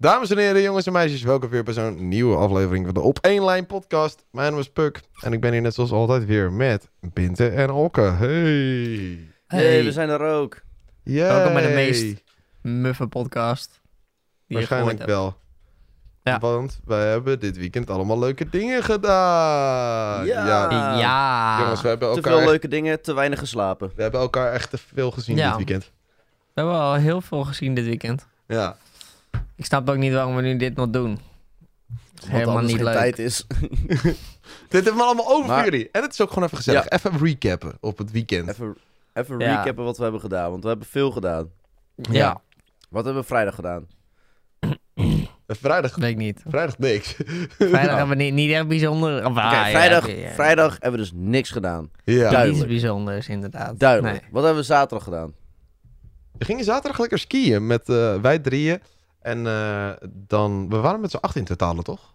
Dames en heren, jongens en meisjes, welkom weer bij zo'n nieuwe aflevering van de Op 1 Lijn podcast. Mijn naam is Puk en ik ben hier net zoals altijd weer met Binte en Okke. Hey! Hey, we zijn er ook. Yay! Welkom bij de meest muffe podcast. die Waarschijnlijk wel. Ja. Want wij hebben dit weekend allemaal leuke dingen gedaan. Ja. Ja. Jongens, we hebben, Te elkaar veel echt, leuke dingen, te weinig geslapen. we hebben elkaar echt te veel gezien Ja. dit weekend. We hebben al heel veel gezien dit weekend. Ja. Ik snap ook niet waarom we nu dit nog doen. Het is Want helemaal niet geen leuk. tijd is. Dit hebben we allemaal over Maar- voor jullie. En het is ook gewoon even gezellig. Even recappen op het weekend. even even Ja. recappen wat we hebben gedaan, want we hebben veel gedaan. Ja, Wat hebben we vrijdag gedaan? Vrijdag, weet ik niet. vrijdag niks. Vrijdag hebben we niet, niet echt bijzonder. Of, Oké, ah, ja, vrijdag, ja, ja. vrijdag hebben we dus niks gedaan. ja. Niets Duidelijk. bijzonders, inderdaad. Duidelijk. Nee. Wat hebben we zaterdag gedaan? We gingen zaterdag lekker skiën met eh, wij drieën. En eh, dan, we waren met z'n acht in totaal, toch?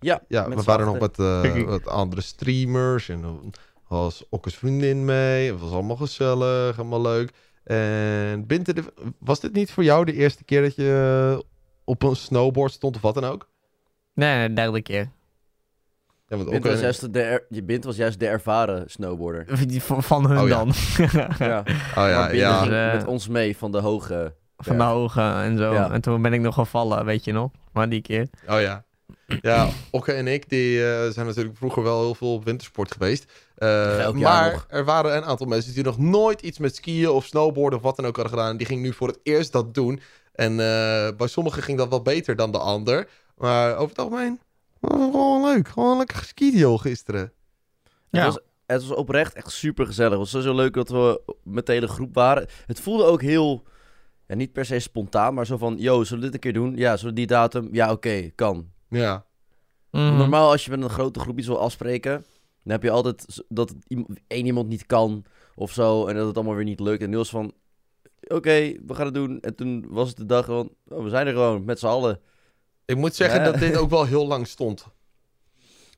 Ja, Ja, met we waren nog met eh, Kijk, ik- wat andere streamers. En was Okke's vriendin mee. Het was allemaal gezellig, helemaal leuk. En Binte, de- was dit niet voor jou de eerste keer dat je eh, op een snowboard stond of wat dan ook? Nee, nee, derde keer. Ja, want Bint was juist de er- je Bint was juist de ervaren snowboarder. Van van hun Oh, ja. dan. ja. Oh ja, Maar Bint ja. ging Eh. met ons mee van de hoge... Van de ogen en zo. Ja. En toen ben ik nog gevallen, weet je nog? Maar die keer. Oh ja. Ja, Okke en ik die, eh, zijn natuurlijk vroeger wel heel veel op wintersport geweest. Eh, maar nog. er waren een aantal mensen die nog nooit iets met skiën of snowboarden of wat dan ook hadden gedaan. Die gingen nu voor het eerst dat doen. En eh, bij sommigen ging dat wat beter dan de ander. Maar over het algemeen gewoon leuk. Gewoon lekker geskiet joh gisteren. Ja. Het, was, het was oprecht echt super gezellig. Het was sowieso leuk dat we met de hele groep waren. Het voelde ook heel, ja, niet per se spontaan, maar zo van, yo, zullen we dit een keer doen? Ja, zullen we die datum? Ja, oké, kan. Ja. Mhm. Normaal als je met een grote groep iets wil afspreken, dan heb je altijd dat één iemand niet kan of zo en dat het allemaal weer niet lukt. En nu was van, oké, we gaan het doen. En toen was het de dag van, oh, we zijn er gewoon met z'n allen. Ik moet zeggen Ja. dat dit ook wel heel lang stond.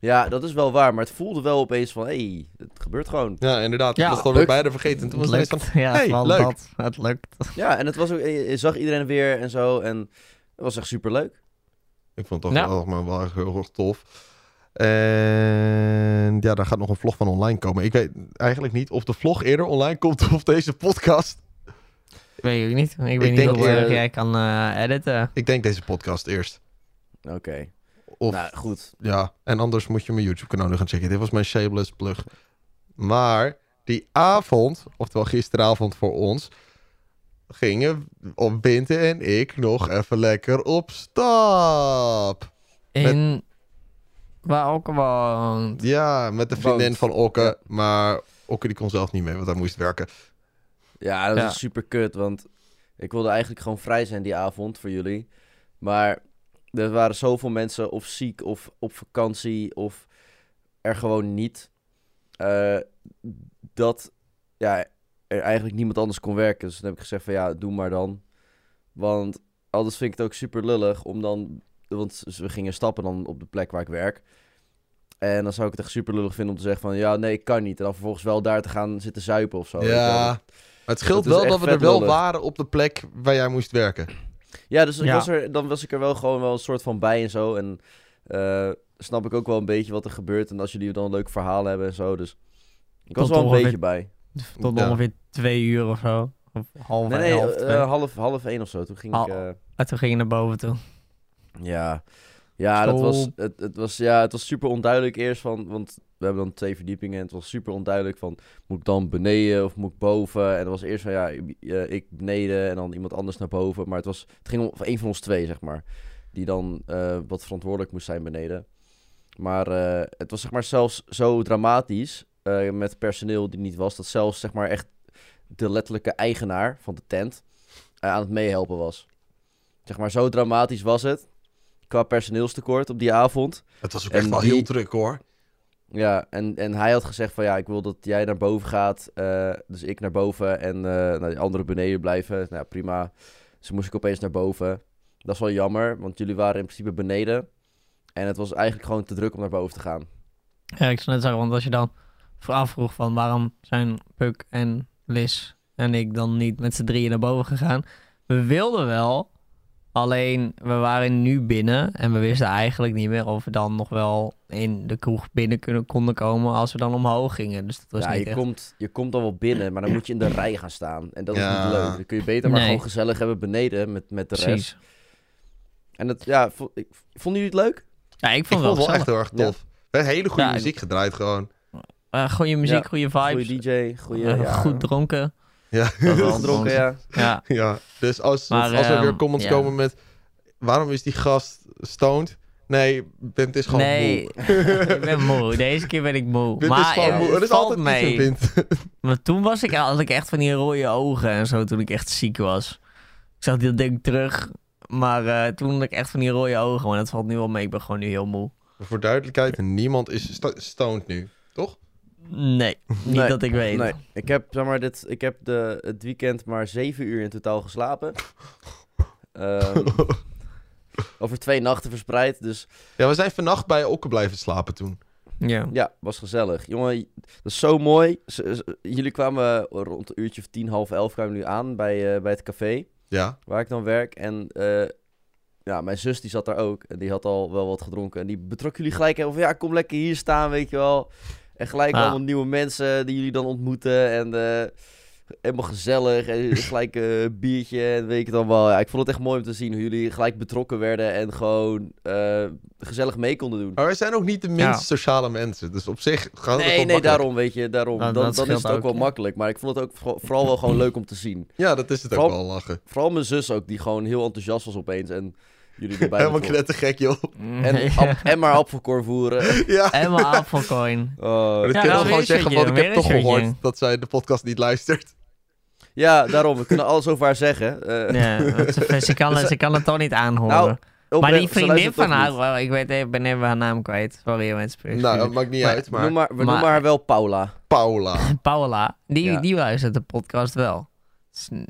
Ja, dat is wel waar, maar het voelde wel opeens van, hé, hey, het gebeurt gewoon. Ja, inderdaad. Ja, ik was het alweer lukt. bijna vergeten. En toen was het het lukt. van, Ja, hey, vooral leuk. dat. Het lukt. Ja, en het was ook, je je zag iedereen weer en zo en het was echt super leuk. Ik vond het toch Ja. allemaal wel echt heel erg tof. En ja, daar gaat nog een vlog van online komen. Ik weet eigenlijk niet of de vlog eerder online komt of deze podcast. Weet ik niet. Ik weet niet denk, hoe eh, jij kan eh, editen. Ik denk deze podcast eerst. Oké. Of Nou, goed. ja, en anders moet je mijn YouTube kanaal nu gaan checken. Dit was mijn shameless plug. Maar die avond, oftewel gisteravond voor ons, gingen op Binte en ik nog even lekker op stap. In... Waar ook woont. Ja, met de vriendin van Okke. ja. Maar Okke die kon zelf niet mee, want hij moest werken. Ja, dat Ja. was super kut, want ik wilde eigenlijk gewoon vrij zijn die avond voor jullie. Maar er waren zoveel mensen of ziek of op vakantie of er gewoon niet. eh, dat ja, er eigenlijk niemand anders kon werken. Dus toen heb ik gezegd van ja, doe maar dan. Want anders vind ik het ook super lullig om dan... Want we gingen stappen dan op de plek waar ik werk. En dan zou ik het echt super lullig vinden om te zeggen van... Ja, nee, ik kan niet. En dan vervolgens wel daar te gaan zitten zuipen of zo. Ja, maar het scheelt Dat wel dat we er wel lullig. waren op de plek waar jij moest werken. Ja, dus ik Ja. Was er, dan was ik er wel gewoon wel een soort van bij en zo. En eh, snap ik ook wel een beetje wat er gebeurt. En als jullie dan een leuk verhaal hebben en zo. Dus ik was Tot wel een ongeveer- beetje bij. Tot Ja. ongeveer twee uur of zo. Of half, Nee, nee, half eh, half, half één of zo. Toen ging Al- ik... eh, En toen ging je naar boven toe. ja, ja, dat was, het, het, was, ja, het was super onduidelijk eerst. Van, want we hebben dan twee verdiepingen. En het was super onduidelijk van... Moet ik dan beneden of moet ik boven? En dat was eerst van ja, ik- eh, ik beneden en dan iemand anders naar boven. Maar het, was, het ging om één van ons twee, zeg maar. Die dan eh, wat verantwoordelijk moest zijn beneden. Maar eh, het was zeg maar zelfs zo dramatisch met personeel die niet was. Dat zelfs zeg maar echt de letterlijke eigenaar van de tent aan het meehelpen was. Zeg maar zo dramatisch was het. Qua personeelstekort op die avond. Het was ook En echt wel die- heel druk hoor. Ja, en, en hij had gezegd van ja, ik wil dat jij naar boven gaat. eh, dus ik naar boven en eh nou, die anderen beneden blijven. Nou ja, prima. Dus moest ik opeens naar boven. Dat is wel jammer, want jullie waren in principe beneden. En het was eigenlijk gewoon te druk om naar boven te gaan. Ja, ik zou net zeggen, want als je dan vooraf vroeg van waarom zijn Puk en Liz en ik dan niet met z'n drieën naar boven gegaan. We wilden wel, Alleen, we waren nu binnen en we wisten eigenlijk niet meer of we dan nog wel in de kroeg binnen kunnen, konden komen als we dan omhoog gingen. Dus dat was ja, niet je echt... komt, je komt dan wel binnen, maar dan moet je in de rij gaan staan. En dat is niet leuk. Dan kun je beter maar Nee. gewoon gezellig hebben beneden met, met de rest. Precies. En dat, ja, vo- ik, vonden jullie het leuk? Ja, ik Ik vond vond het het wel echt heel erg tof. Hele goede Ja, ik- muziek gedraaid gewoon. Uh, goede muziek, Ja, goede vibes. Goede DJ, goede... eh, ja, Goed dronken. Ja. Gedronken, ja. Ja. ja. Dus als, Maar, als er weer ehm, comments ja. komen met... Waarom is die gast stoned? Nee, Bint is gewoon Nee, moe. ik ben moe. Deze keer ben ik moe. Bint is maar gewoon moe. het is valt altijd mee. Maar toen was ik, had ik echt van die rode ogen en zo toen ik echt ziek was. Ik zag dit ding terug, maar eh, toen had ik echt van die rode ogen. Maar dat valt nu wel mee, ik ben gewoon nu heel moe. Voor duidelijkheid, niemand is sto- stoned nu. Toch? Nee, niet Nee, dat ik weet. Nee, ik heb, zeg maar, dit, ik heb de, het weekend maar zeven uur in totaal geslapen. Ehm, over twee nachten verspreid, dus Ja, we zijn vannacht bij Okke blijven slapen toen. Ja. ja, was gezellig. Jongen, dat is zo mooi. Jullie kwamen rond een uurtje of tien, half elf kwamen jullie aan bij, eh, bij het café Ja. waar ik dan werk. En eh, ja, mijn zus die zat daar ook en die had al wel wat gedronken. En die betrok jullie gelijk van ja, kom lekker hier staan, weet je wel. En gelijk allemaal nieuwe mensen die jullie dan ontmoeten. En eh, helemaal gezellig. En gelijk een biertje en weet ik het allemaal. Ja, ik vond het echt mooi om te zien hoe jullie gelijk betrokken werden. En gewoon eh, gezellig mee konden doen. Maar wij zijn ook niet de minst Ja. sociale mensen. Dus op zich gaat het ook wel Nee, nee, makkelijk. daarom, weet je. Daarom. Nou, dan dan is het ook ook, wel ja. makkelijk. Maar ik vond het ook vooral- wel gewoon leuk om te zien. Ja, dat is het ook wel lachen. Vooral mijn zus ook, die gewoon heel enthousiast was opeens. En jullie erbij Helemaal knettergek, joh. En, ap- en maar appelkorn voeren. ja. En mijn apfelcoin. Oh. Maar dat Ja, gewoon zeggen, want ik heb toch gehoord dat zij de podcast niet luistert. Ja, daarom. We kunnen alles over haar zeggen. Eh, Ja, ze, ze, kan, het- ze kan het toch niet aanhoren. Nou, maar die vriendin van haar, wel, ik weet even, ben even haar naam kwijt. Sorry mensen. Nou, dat maakt niet Maar- uit, maar... Noem maar, we maar- noemen haar wel Paula. Paula. Paula, die, Ja. die luistert de podcast wel.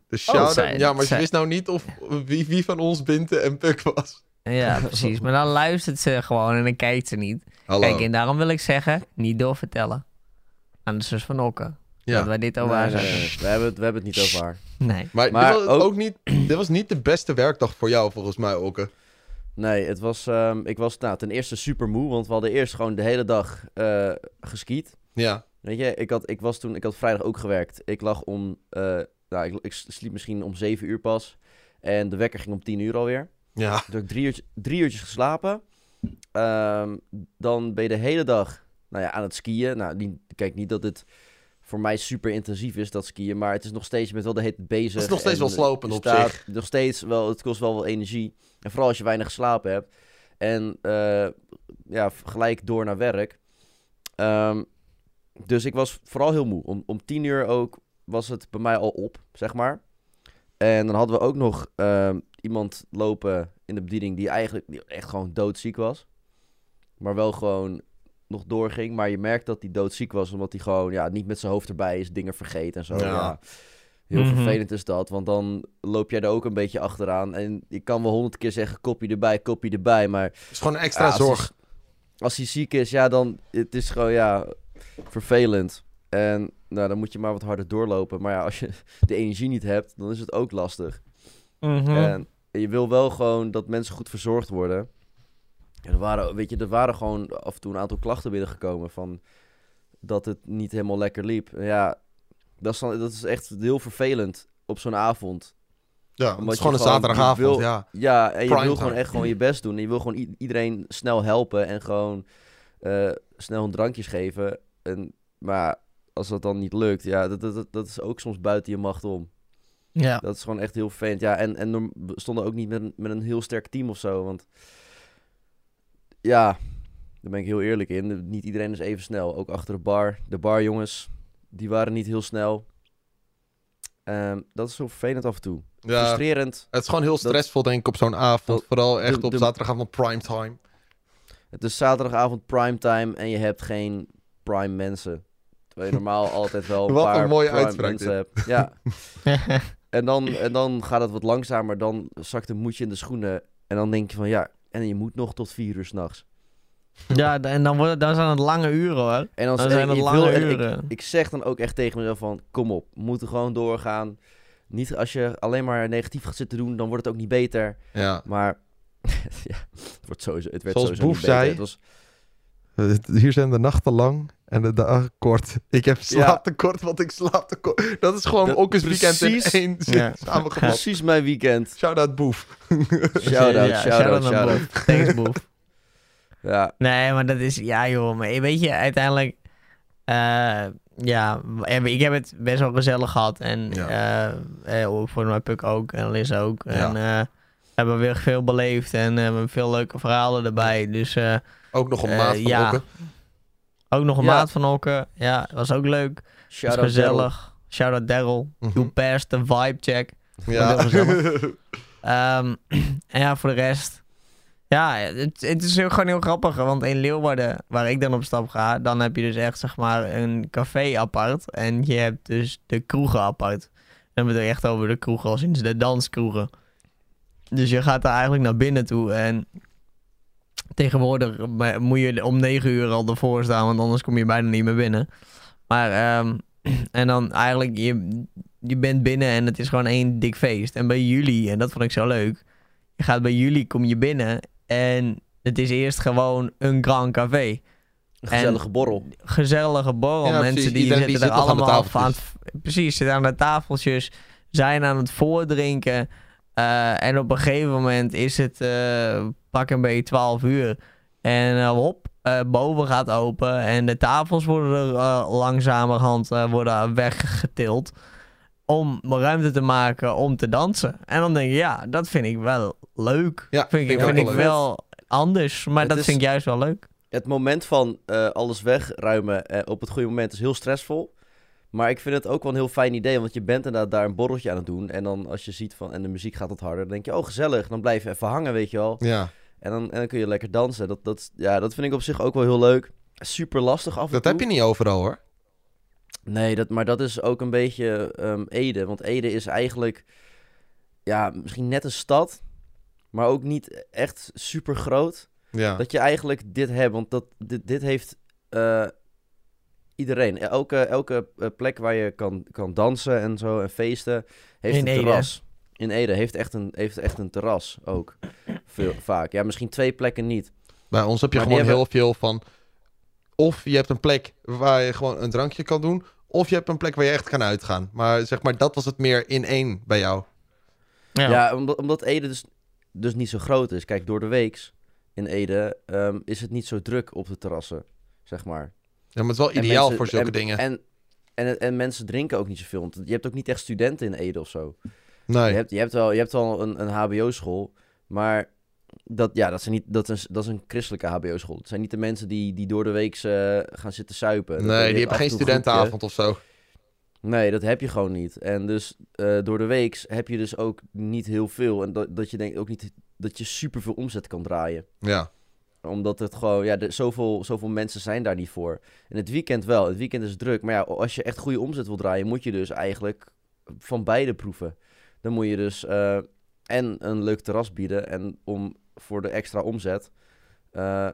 De shout zij- Ja, maar ze wist nou niet of wie, wie van ons Binte en Puk was. Ja, precies. Maar dan luistert ze gewoon en dan kijkt ze niet. Hallo. Kijk, en daarom wil ik zeggen, niet doorvertellen. Aan de zus van Okke. Dat ja. wij dit over Nee. We, hebben het, we hebben het niet over haar. Nee. Maar, Maar dit, was ook- ook... niet, dit was niet de beste werkdag voor jou, volgens mij, Okke. Nee, het was, ehm, ik was nou, ten eerste super moe. Want we hadden eerst gewoon de hele dag eh geskiet. Ja. Weet je, ik had, ik was toen, ik had vrijdag ook gewerkt. Ik lag om, eh, nou, ik, ik sliep misschien om 7 uur pas. En de wekker ging om 10 uur alweer. Ja. Toen heb ik drie, uurtjes, drie uurtjes geslapen. Ehm, dan ben je de hele dag nou ja, aan het skiën. Nou, die, kijk, niet dat het voor mij super intensief is, dat skiën. Maar het is nog steeds, bent wel de hele bezig. Het is nog steeds wel slopend op staat zich. Nog steeds wel, het kost wel wel energie. En vooral als je weinig geslapen hebt. En eh, ja, gelijk door naar werk. Ehm, dus ik was vooral heel moe. Om, om tien uur ook was het bij mij al op, zeg maar. En dan hadden we ook nog ehm, iemand lopen in de bediening die eigenlijk die echt gewoon doodziek was. Maar wel gewoon nog doorging. Maar je merkt dat hij doodziek was, omdat hij gewoon ja, niet met zijn hoofd erbij is, dingen vergeet en zo. Ja. Ja. Heel Mhm. vervelend is dat, want dan loop jij er ook een beetje achteraan. En je kan wel honderd keer zeggen, kopje erbij, kopje erbij. Maar Het is gewoon een extra ja, als hij- zorg. als hij ziek is, ja, dan het is gewoon ja, vervelend. En nou, dan moet je maar wat harder doorlopen. Maar ja, als je de energie niet hebt, dan is het ook lastig. Mhm. En je wil wel gewoon dat mensen goed verzorgd worden. En er waren, weet je, er waren gewoon af en toe een aantal klachten binnengekomen van dat het niet helemaal lekker liep. Ja, dat is, dan, dat is echt heel vervelend op zo'n avond. Ja, het Omdat is gewoon je een gewoon zaterdagavond, wil- ja. Ja, en je wil gewoon echt gewoon je best doen. En je wil gewoon i- iedereen snel helpen en gewoon eh, snel een drankjes geven. En, maar als dat dan niet lukt, ja, dat, dat, dat- is ook soms buiten je macht om. ja. Dat is gewoon echt heel vervelend. Ja, en, en we stonden ook niet met, een- met een heel sterk team of zo. Want ja, daar ben ik heel eerlijk in. Niet iedereen is even snel. Ook achter de bar. De barjongens, die waren niet heel snel. Ehm, dat is zo vervelend af en toe. ja. Frustrerend. Het is gewoon heel stressvol, denk ik, op zo'n avond. Dat- Vooral echt de- op de- zaterdagavond primetime. Het is zaterdagavond primetime en je hebt geen prime mensen. Terwijl je normaal altijd wel een Wat een paar mooie prime uitspraak mensen hebt. Ja, en dan, en dan gaat het wat langzamer. Dan zakt een moedje in de schoenen. En dan denk je van ja, en je moet nog tot vier uur s'nachts. ja, en dan, worden, dan zijn het lange uren hoor. En dan, zijn het ik lange wil- ik, uren. ik zeg dan ook echt tegen mezelf van kom op, we moeten gewoon doorgaan. niet, als je alleen maar negatief gaat zitten doen, dan wordt het ook niet beter. Ja. Maar ja, het, wordt sowieso, het werd Zoals sowieso Boef niet beter. zei, Het was, Eh, Hier zijn de nachten lang en de dagen kort. Ik heb slaaptekort, want ik slaap tekort. Dat is gewoon ook eens weekend in precies. één zin Ja. samengevat. precies mijn weekend. Shout-out Boef. Shout-out, shout-out, shout-out. Boef. Thanks, Boef. Ja, Nee, maar dat is... Ja, joh. Maar weet je, uiteindelijk... eh, ja, ik heb het best wel gezellig gehad. En Ja. eh, eh, voor mijn Puk ook. En Liz ook. Ja. En eh, hebben weer veel beleefd. En eh, hebben veel leuke verhalen erbij. Dus eh, Ook nog een Eh, maat van ja. Ook nog een Ja. maat van Okke. Ja, was ook leuk. Was shout-out gezellig. Shout-out Daryl. Mhm. You passed the vibe check. Ja. Ehm, en ja, voor de rest. Ja, het, het is heel- gewoon heel grappig. Want in Leeuwarden, waar ik dan op stap ga, dan heb je dus echt zeg maar een café apart. En je hebt dus de kroegen apart. Dan bedoel je echt over de kroegen als in de danskroegen. Dus je gaat daar eigenlijk naar binnen toe. En tegenwoordig moet je om negen uur al ervoor staan, want anders kom je bijna niet meer binnen. Maar, ehm, en dan eigenlijk, je, je bent binnen en het is gewoon één dik feest. En bij jullie, en dat vond ik zo leuk, je gaat bij jullie, kom je binnen en het is eerst gewoon een Grand Café. Een gezellige borrel. Gezellige borrel, Ja, mensen precies. die Iedereen die zitten er zit aan allemaal aan het, precies, zitten aan de tafeltjes, zijn aan het voordrinken. Eh, en op een gegeven moment is het eh, pak een beetje 12 uur. En eh, hop, boven gaat open en de tafels worden er langzamerhand worden weggetild. Om ruimte te maken om te dansen. En dan denk je, ja, dat vind ik wel leuk. Ja, vind ik, vind ik vind ook ik wel anders, maar Het dat is- vind ik juist wel leuk. Het moment van alles wegruimen op het goede moment is heel stressvol. Maar ik vind het ook wel een heel fijn idee, want je bent inderdaad daar een borreltje aan het doen. En dan als je ziet van, en de muziek gaat wat harder, dan denk je, oh gezellig. Dan blijf je even hangen, weet je wel. Ja, En dan, en dan kun je lekker dansen. Dat, dat, ja, dat vind ik op zich ook wel heel leuk. Super lastig af en dat toe. heb je niet overal hoor. Nee, dat, maar dat is ook een beetje ehm, Ede. Want Ede is eigenlijk, ja, misschien net een stad, maar ook niet echt super groot. Ja. Dat je eigenlijk dit hebt, want dat, dit, dit heeft eh, iedereen. Elke, elke eh, plek waar je kan, kan dansen en zo en feesten, heeft In een Ede. terras. In Ede heeft echt een, heeft echt een terras ook. Veel, vaak. Ja, misschien twee plekken niet. Bij ons heb je Maar gewoon hebben- heel veel van... Of je hebt een plek waar je gewoon een drankje kan doen... Of je hebt een plek waar je echt kan uitgaan. Maar zeg maar, dat was het meer in één bij jou. Ja, omdat, omdat Ede dus, dus niet zo groot is. Kijk, door de weeks in Ede ehm, is het niet zo druk op de terrassen, zeg maar. Ja, maar het is wel En ideaal mensen- voor zulke en, dingen. En, en, en mensen drinken ook niet zoveel. Want je hebt ook niet echt studenten in Ede of zo. nee. Je, hebt, je, hebt wel, je hebt wel een, een HBO-school, maar dat, ja, dat, zijn niet, dat, is, dat is een christelijke HBO-school. Het zijn niet de mensen die, die door de week eh, gaan zitten suipen. Dat- nee, die hebben geen studentenavond of zo. Nee, dat heb je gewoon niet. En dus eh, door de week heb je dus ook niet heel veel. En dat, dat je denkt ook niet dat je superveel omzet kan draaien. Ja. Omdat het gewoon, ja, de, zoveel, zoveel mensen zijn daar niet voor. En het weekend wel. Het weekend is druk. Maar ja, als je echt goede omzet wil draaien, moet je dus eigenlijk van beide proeven. Dan moet je dus eh, en een leuk terras bieden. En om voor de extra omzet eh,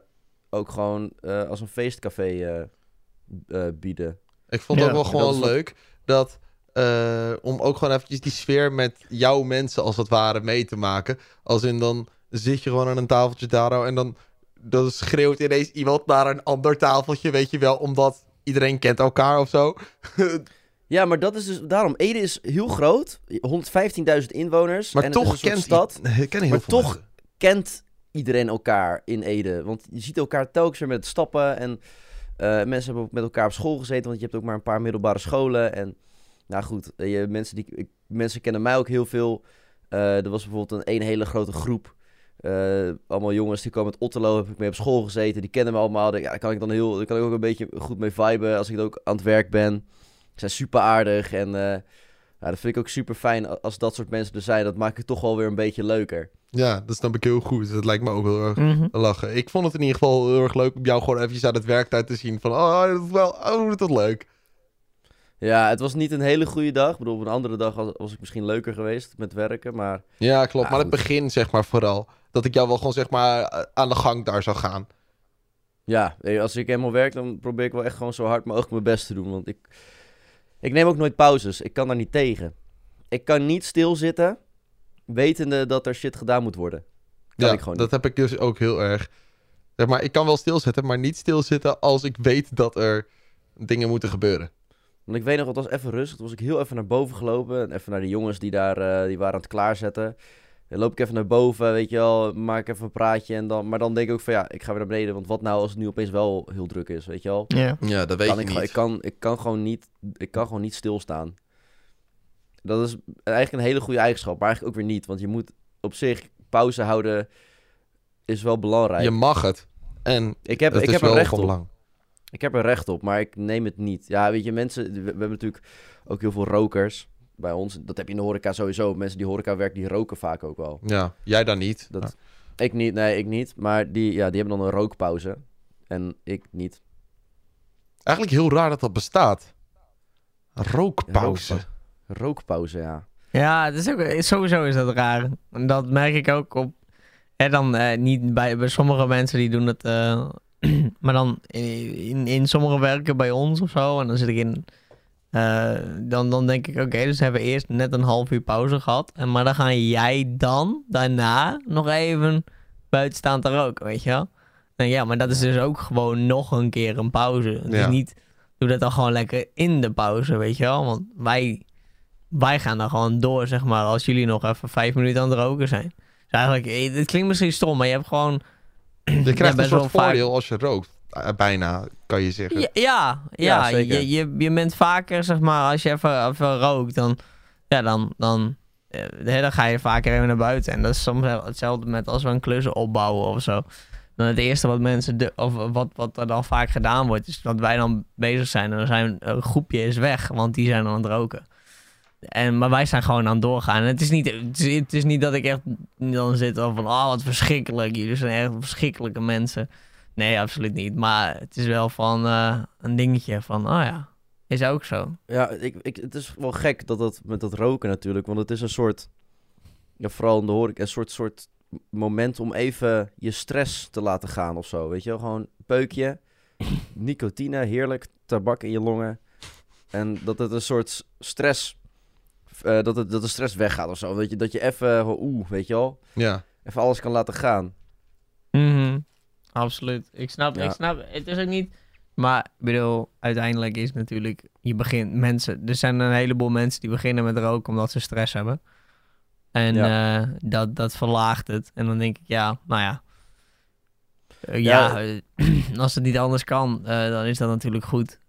ook gewoon eh, als een feestcafé eh, eh, bieden. Ik vond het Ja, ook wel dat gewoon leuk dat... eh, om ook gewoon eventjes die sfeer met jouw mensen als het ware mee te maken. Als in dan zit je gewoon aan een tafeltje daar en dan, dan schreeuwt ineens iemand naar een ander tafeltje, weet je wel, omdat iedereen kent elkaar of zo. Ja, maar dat is dus daarom. Ede is heel groot, 115.000 inwoners. Maar en toch kent stad. i- kennen heel Maar veel toch mensen. kent iedereen elkaar in Ede. Want je ziet elkaar telkens weer met het stappen. En eh, mensen hebben ook met elkaar op school gezeten. Want je hebt ook maar een paar middelbare scholen. En nou goed, eh, je, mensen, die, ik- mensen kennen mij ook heel veel. Eh, er was bijvoorbeeld een, een hele grote groep. Eh, allemaal jongens die komen uit Otterlo, heb ik mee op school gezeten. Die kennen me allemaal. Daar- Ja, daar kan ik dan heel, daar kan ik ook een beetje goed mee viben als ik ook aan het werk ben. Ze zijn super aardig en eh, ja, dat vind ik ook super fijn als dat soort mensen er zijn. Dat maakt het toch wel weer een beetje leuker. Ja, dat snap ik heel goed. Dat lijkt me ook heel erg Mhm. lachen. Ik vond het in ieder geval heel erg leuk om jou gewoon eventjes aan het werktijd te zien. Van, oh, dat is wel, oh, dat is leuk. Ja, het was niet een hele goede dag. Ik bedoel, op een andere dag was, was ik misschien leuker geweest met werken. Maar Ja, klopt. Ja, maar het begin, zeg maar, vooral. Dat ik jou wel gewoon, zeg maar, eh, aan de gang daar zou gaan. ja, als ik helemaal werk, dan probeer ik wel echt gewoon zo hard mogelijk mijn best te doen. Want ik, ik neem ook nooit pauzes. Ik kan daar niet tegen. ik kan niet stilzitten, wetende dat er shit gedaan moet worden. Kan ja, ik gewoon dat heb ik dus ook heel erg. Zeg maar, ik kan wel stilzitten, maar niet stilzitten als ik weet dat er dingen moeten gebeuren. Want ik weet nog, het was even rustig. Toen was ik heel even naar boven gelopen. En even naar de jongens die daar eh, die waren aan het klaarzetten. Dan loop ik even naar boven, weet je wel. Maak even een praatje. En dan, maar dan denk ik ook van ja, ik ga weer naar beneden. Want wat nou als het nu opeens wel heel druk is, weet je wel. Ja. Ja, dat weet kan je ik, niet. ik, kan, ik, kan gewoon niet, ik kan gewoon niet stilstaan. Dat is eigenlijk een hele goede eigenschap. Maar eigenlijk ook weer niet. Want je moet op zich pauze houden is wel belangrijk. Je mag het. En ik heb, het ik is heb wel er recht op. belang. Ik heb er recht op, maar ik neem het niet. Ja, weet je, mensen... We, we hebben natuurlijk ook heel veel rokers bij ons. Dat heb je in de horeca sowieso. Mensen die horeca werken, die roken vaak ook wel. Ja, jij dan niet. Dat, Ik niet, nee, ik niet. Maar die, ja, die hebben dan een rookpauze. En ik niet. Eigenlijk heel raar dat dat bestaat. Rookpauze. Rookpa- Rookpauze, ja. Ja, het is ook, sowieso is dat raar. En dat merk ik ook op. Hè, dan eh, niet bij, bij sommige mensen die doen het. eh, maar dan in, in sommige werken bij ons of zo. En dan zit ik in. Eh, dan, dan denk ik, oké, dus we hebben eerst net een half uur pauze gehad. En, maar dan ga jij dan daarna nog even buiten staan te roken, weet je wel? En ja, maar dat is dus ook gewoon nog een keer een pauze. Dus Ja. niet, doe dat dan gewoon lekker in de pauze, weet je wel? Want wij wij gaan dan gewoon door, zeg maar, als jullie nog even vijf minuten aan het roken zijn. Dus eigenlijk, eh, het klinkt misschien stom, maar je hebt gewoon... Je krijgt een best soort vaak- voordeel als je rookt. Eh, bijna, kan je zeggen. Ja, ja, Ja, ja, zeker. je, je, je bent vaker, zeg maar, als je even, even rookt, dan, ja, dan, dan, eh, hè, dan ga je vaker even naar buiten. En dat is soms hetzelfde met als we een klussen opbouwen of zo. Dan het eerste wat mensen, de, of wat, wat er dan vaak gedaan wordt, is dat wij dan bezig zijn. En dan zijn een groepje is weg, want die zijn aan het roken. En, maar wij zijn gewoon aan het doorgaan. En het is niet, het is, het is niet dat ik echt dan zit van, oh wat verschrikkelijk. Jullie zijn echt verschrikkelijke mensen. Nee, absoluut niet. Maar het is wel van eh, een dingetje van, oh ja, is ook zo. Ja, ik, ik, het is wel gek dat dat met dat roken natuurlijk. Want het is een soort, ja, vooral in de horeca, een soort, soort moment om even je stress te laten gaan of zo. Weet je wel, gewoon peukje, nicotine, heerlijk, tabak in je longen. En dat het een soort stress, eh, dat, het, dat de stress weggaat of zo. Weet je, dat je even, oeh, weet je wel, Ja. even alles kan laten gaan. Mhm. Absoluut. Ik snap, Ja. ik snap, het is ook niet... Maar ik bedoel, uiteindelijk is natuurlijk, je begint, mensen, er zijn een heleboel mensen die beginnen met roken omdat ze stress hebben. En Ja. eh, dat, dat verlaagt het. En dan denk ik, ja, nou ja. Eh, Ja. ja, eh, als het niet anders kan, dan is dat natuurlijk goed.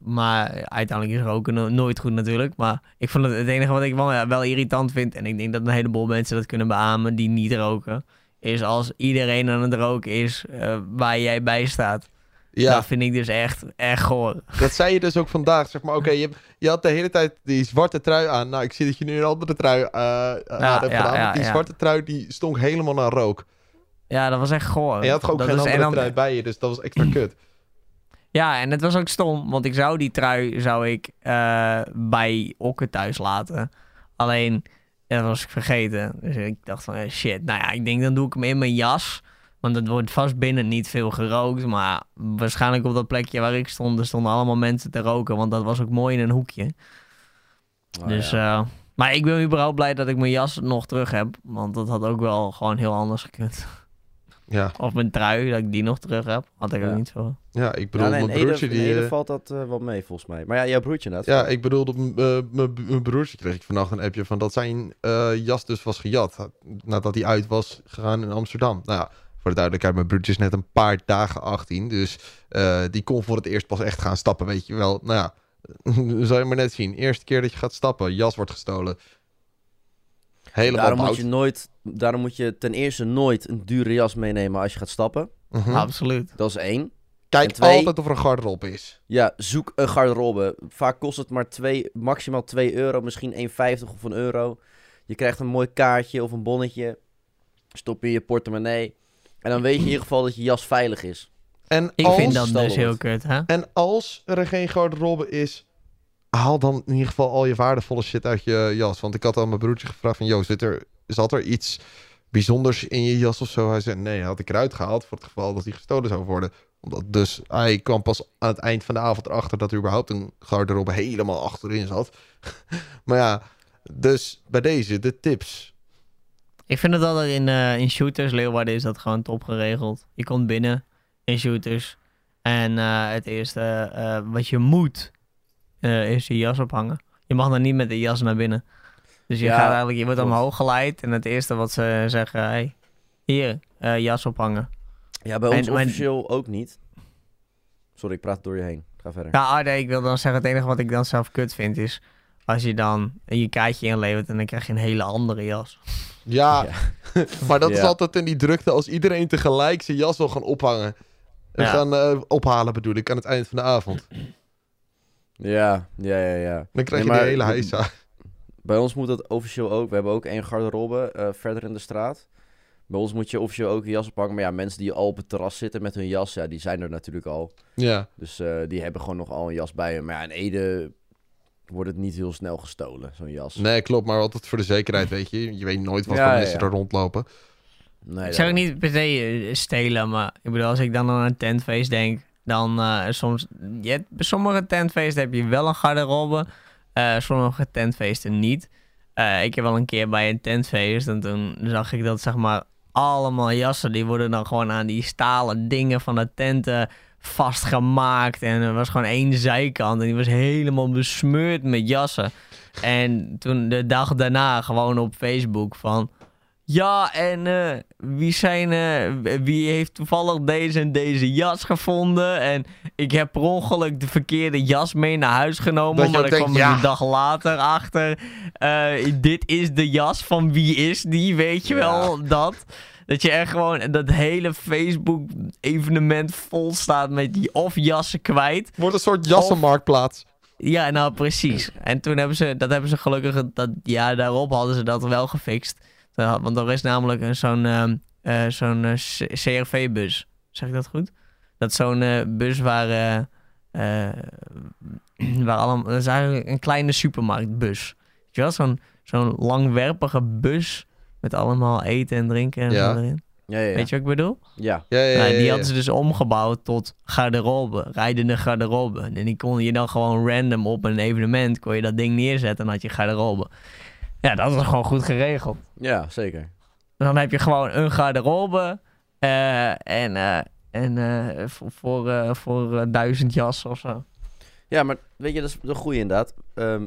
Maar uiteindelijk is roken no- nooit goed natuurlijk. Maar ik vond het, het enige wat ik wel, ja, wel irritant vind, en ik denk dat een heleboel mensen dat kunnen beamen die niet roken, is als iedereen aan het roken is eh, waar jij bij staat. Ja, Dat vind ik dus echt, echt goor. dat zei je dus ook vandaag. Zeg maar, oké, je, je had de hele tijd die zwarte trui aan. Nou, ik zie dat je nu een andere trui eh aan hebt ja, gedaan. ja, die zwarte trui, die stonk helemaal naar rook. Ja, dat was echt goor. En je had ook dat geen andere dan- trui bij je, dus dat was extra kut. Ja, en het was ook stom, want ik zou die trui zou ik, eh, bij Okke thuis laten. Alleen, ja, dat was ik vergeten. Dus ik dacht van, eh, shit, nou ja, ik denk dan doe ik hem in mijn jas. Want het wordt vast binnen niet veel gerookt. Maar waarschijnlijk op dat plekje waar ik stond, er stonden allemaal mensen te roken. Want dat was ook mooi in een hoekje. Oh, dus, ja. eh, maar ik ben überhaupt blij dat ik mijn jas nog terug heb. Want dat had ook wel gewoon heel anders gekund. Ja, Of mijn trui, dat ik die nog terug heb. Had ik Ja. ook niet zo. ja ik bedoel, ja, nee, in mijn Ede, broertje in die... Ede eh, valt dat eh, wel mee volgens mij. Maar ja, jouw broertje net. Ja, ik bedoelde, m- eh, mijn broertje kreeg ik vannacht een appje van dat zijn eh, jas dus was gejat. Nadat hij uit was gegaan in Amsterdam. Nou ja, voor de duidelijkheid, mijn broertje is net een paar dagen 18. Dus eh, die kon voor het eerst pas echt gaan stappen, weet je wel. Nou ja, zal je maar net zien. Eerste keer dat je gaat stappen, jas wordt gestolen. Helemaal daarom moet je nooit, daarom moet je ten eerste nooit een dure jas meenemen als je gaat stappen. Mhm. Absoluut. Dat is één. Kijk twee- altijd of er een garderobe is. Ja, zoek een garderobe. Vaak kost het maar twee, maximaal 2 euro, misschien 1,50 of een euro. Je krijgt een mooi kaartje of een bonnetje. Stop in je portemonnee. En dan weet je in ieder geval dat je jas veilig is. En Ik als, vind dat dus heel kut, hè? en als er geen garderobe is, haal dan in ieder geval al je waardevolle shit uit je jas. Want ik had aan mijn broertje gevraagd van... Joost, zit er, zat er iets bijzonders in je jas of zo? Hij zei, nee, had ik eruit gehaald voor het geval dat hij gestolen zou worden. Dus hij kwam pas aan het eind van de avond erachter... dat er überhaupt een garderobe helemaal achterin zat. maar ja, Dus bij deze, de tips. Ik vind het altijd in, eh, in shooters, Leeuwarden is dat gewoon top geregeld. Je komt binnen in shooters. En eh, het eerste eh, wat je moet, eh, is je jas ophangen. Je mag dan niet met de jas naar binnen. Dus je Ja, gaat eigenlijk, je wordt klopt. omhoog geleid. En het eerste wat ze zeggen, hey, hier, eh, jas ophangen. Ja, bij En- ons maar- officieel ook niet. Sorry, ik praat door je heen. Ga verder. Ja, ah, nee, ik wil dan zeggen, het enige wat ik dan zelf kut vind is... Als je dan je kaartje inlevert en dan krijg je een hele andere jas. Ja, Ja. maar dat is altijd in die drukte als iedereen tegelijk zijn jas wil gaan ophangen. En Ja. gaan eh, ophalen bedoel ik, aan het eind van de avond. Ja, ja, ja, ja. Dan krijg Nee, je maar- die hele heisa. Bij ons moet dat officieel ook. We hebben ook één garderobe eh, verder in de straat. Bij ons moet je officieel ook een jas ophangen. Maar ja, mensen die al op het terras zitten met hun jas, ja, die zijn er natuurlijk al. Ja. Dus eh, die hebben gewoon nog al een jas bij hem. Maar ja, in Ede wordt het niet heel snel gestolen, zo'n jas. Nee, klopt, maar altijd voor de zekerheid, weet je. Je weet nooit wat Ja, voor mensen ja. er rondlopen. Nee, ik zou ook daarom. niet per se eh, stelen, maar ik bedoel, als ik dan aan een tentfeest denk, dan eh, soms... Je bij sommige tentfeesten heb je wel een garderobe, eh, sommige tentfeesten niet. Eh, ik heb wel een keer bij een tentfeest en toen zag ik dat zeg maar allemaal jassen, die worden dan gewoon aan die stalen dingen van de tenten vastgemaakt. En er was gewoon één zijkant en die was helemaal besmeurd met jassen. En toen de dag daarna gewoon op Facebook van... Ja, en eh, wie, zijn, eh, wie heeft toevallig deze en deze jas gevonden? En ik heb per ongeluk de verkeerde jas mee naar huis genomen. Maar ik kwam er ja. een dag later achter. eh, dit is de jas van wie is die, weet je Ja. wel, dat. Dat je echt gewoon dat hele Facebook-evenement vol staat met die of jassen kwijt. Wordt een soort jassenmarktplaats. Ja, nou precies. En toen hebben ze, dat hebben ze gelukkig, dat jaar daarop hadden ze dat wel gefixt. Want er is namelijk een- zo'n ehm, eh, zo'n eh, CRV-bus. Zeg ik dat goed? Dat is zo'n eh, bus waar, eh, eh, waar allemaal, dat is eigenlijk een kleine supermarktbus. Weet je wel, zo'n zo'n langwerpige bus met allemaal eten en drinken en Ja. zo erin. Ja, ja, ja. Weet je wat ik bedoel? Ja. Ja, ja, ja. Nou, die hadden ze dus omgebouwd tot garderobe, rijdende garderobe. En die kon je dan gewoon random op een evenement, kon je dat ding neerzetten en had je garderobe. Ja, dat is gewoon goed geregeld. ja, zeker. Dan heb je gewoon een garderobe eh, en, eh, en eh, voor, voor, eh, voor duizend jassen of zo. Ja, maar weet je, dat is een goede inderdaad. Ehm,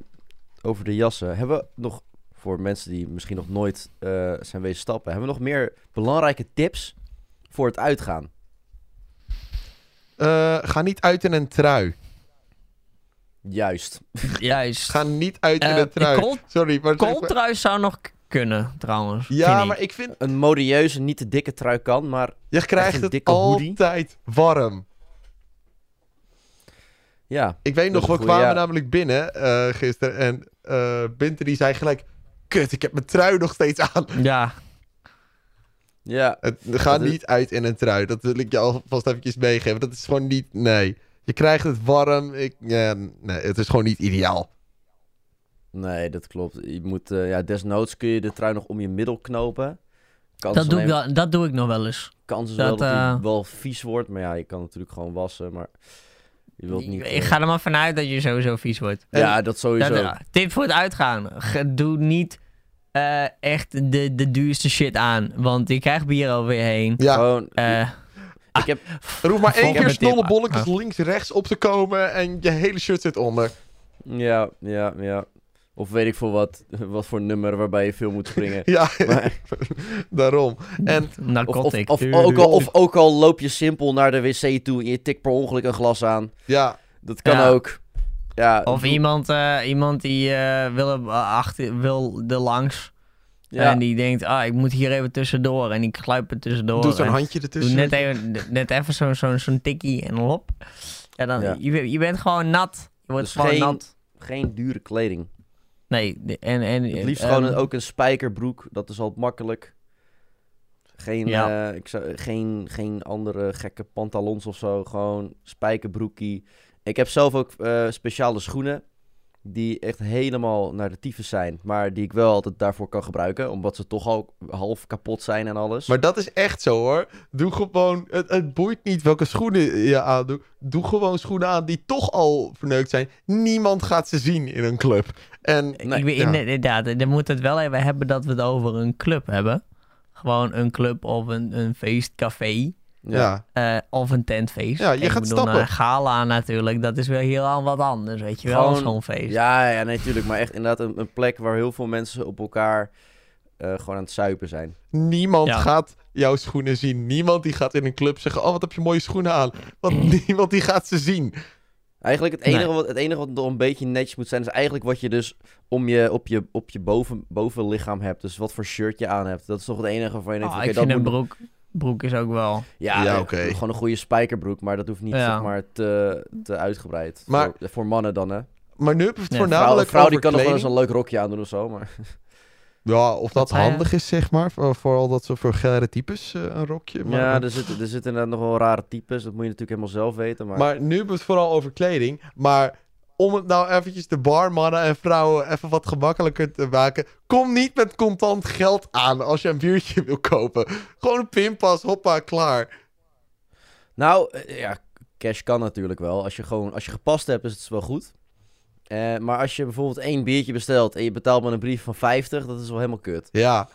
over de jassen. Hebben we nog, voor mensen die misschien nog nooit eh, zijn wezen stappen, hebben we nog meer belangrijke tips voor het uitgaan? Eh, ga niet uit in een trui. Juist. Juist. Ga niet uit in Eh, een trui. kool- Sorry, maar... Kooltrui zou nog kunnen, trouwens. Ja, vind maar ik. ik vind... Een modieuze, niet te dikke trui kan, maar Je krijgt een het dikke hoodie. altijd warm. ja. Ik weet nog, we een goeie, kwamen ja. namelijk binnen eh, gisteren en eh Binte die zei gelijk... Kut, ik heb mijn trui nog steeds aan. Ja, Ja, Het gaat Dat is- niet uit in een trui. Dat wil ik je alvast eventjes meegeven. Dat is gewoon niet... Nee. Je krijgt het warm. Ik, ja, nee, het is gewoon niet ideaal. nee, dat klopt. Je moet, eh, ja, desnoods kun je de trui nog om je middel knopen. Kans dat doe, ik wel, dat doe ik nog wel eens. Kans is dat, wel dat hij eh, wel vies wordt, maar ja, je kan natuurlijk gewoon wassen, maar je wilt niet... Ik eh, ga er maar vanuit dat je sowieso vies wordt. Ja, dat sowieso. Dat, tip voor het uitgaan. Doe niet eh, echt de, de duurste shit aan. Want je krijgt bier alweer heen. Ja, Gewoon, Eh, ik heb, er hoeft maar één keer tip. snolle bolletjes Ah. links, rechts op te komen en je hele shirt zit onder. ja, ja, ja. Of weet ik veel wat, wat voor nummer waarbij je veel moet springen. Ja, Maar- daarom. En Of, of, narcotic. of, Duur, ook al, of ook al loop je simpel naar de wc toe en je tikt per ongeluk een glas aan. ja, Dat kan Ja. ook. Ja, Of doe- iemand, eh, iemand die eh, wil, er, eh, achter, wil er langs. Ja, En die denkt, ah, ik moet hier even tussendoor. En die gluipt er tussendoor. doe zo'n handje doe ertussen. net even, net even zo'n zo'n zo'n tikkie en lop. Ja, dan, Ja. Je, bent- je bent gewoon nat. Je wordt Dus gewoon geen- nat. geen dure kleding. Nee, de- en... en Het liefst ehm, gewoon een- ook een spijkerbroek. Dat is altijd makkelijk. Geen, Ja. eh, ik zou, geen, geen andere gekke pantalons of zo. Gewoon spijkerbroekie. Ik heb zelf ook eh, speciale schoenen. Die echt helemaal naar de tyfus zijn. Maar die ik wel altijd daarvoor kan gebruiken. Omdat ze toch al half kapot zijn en alles. Maar dat is echt zo hoor. Doe gewoon, het, het boeit niet welke schoenen je aandoet. Doe gewoon schoenen aan die toch al verneukt zijn. Niemand gaat ze zien in een club. En Nee, ik ja. Inderdaad, dan moet het wel even hebben dat we het over een club hebben. Gewoon een club of een, een feestcafé. Ja. eh, of een tentfeest. Ja, je Ik gaat bedoel, stappen. Een gala natuurlijk, dat is wel heel aan wat anders, weet je wel, Gewoon- zo'n feest. Ja, ja, nee, natuurlijk. Maar echt inderdaad een, een plek waar heel veel mensen op elkaar eh, gewoon aan het zuipen zijn. niemand Ja. gaat jouw schoenen zien. Niemand die gaat in een club zeggen, oh wat heb je mooie schoenen aan. Want niemand die gaat ze zien. Eigenlijk het Nee. enige, wat, het enige wat nog een beetje netjes moet zijn, is eigenlijk wat je dus om je, op je, op je boven, bovenlichaam hebt. Dus wat voor shirt je aan hebt. Dat is toch het enige waarvan je denkt, Oh, ik dat vind een moet... broek, is ook wel... Ja, Ja, eh, oké. gewoon een goede spijkerbroek, maar dat hoeft niet Ja. zeg maar te, te uitgebreid. Maar- voor, voor mannen dan, hè. Maar nu we het Ja, Vrouw, voornamelijk vrouw die over kan nog wel eens een leuk rokje aandoen of zo, maar... Ja, of dat handig is, zeg maar. Voor- Vooral dat ze voor types eh, een rokje. Maar, Ja, er zitten, er zitten inderdaad nog wel rare types. Dat moet je natuurlijk helemaal zelf weten, maar... maar nu hebben we het vooral over kleding. Maar om het nou eventjes de barmannen en vrouwen even wat gemakkelijker te maken. Kom niet met contant geld aan als je een biertje wil kopen. Gewoon een pinpas, hoppa, klaar. Nou, eh, ja, cash kan natuurlijk wel. Als je gewoon, als je gepast hebt, is het wel goed. Eh, maar als je bijvoorbeeld één biertje bestelt en je betaalt met een brief van 50, dat is wel helemaal kut. Ja.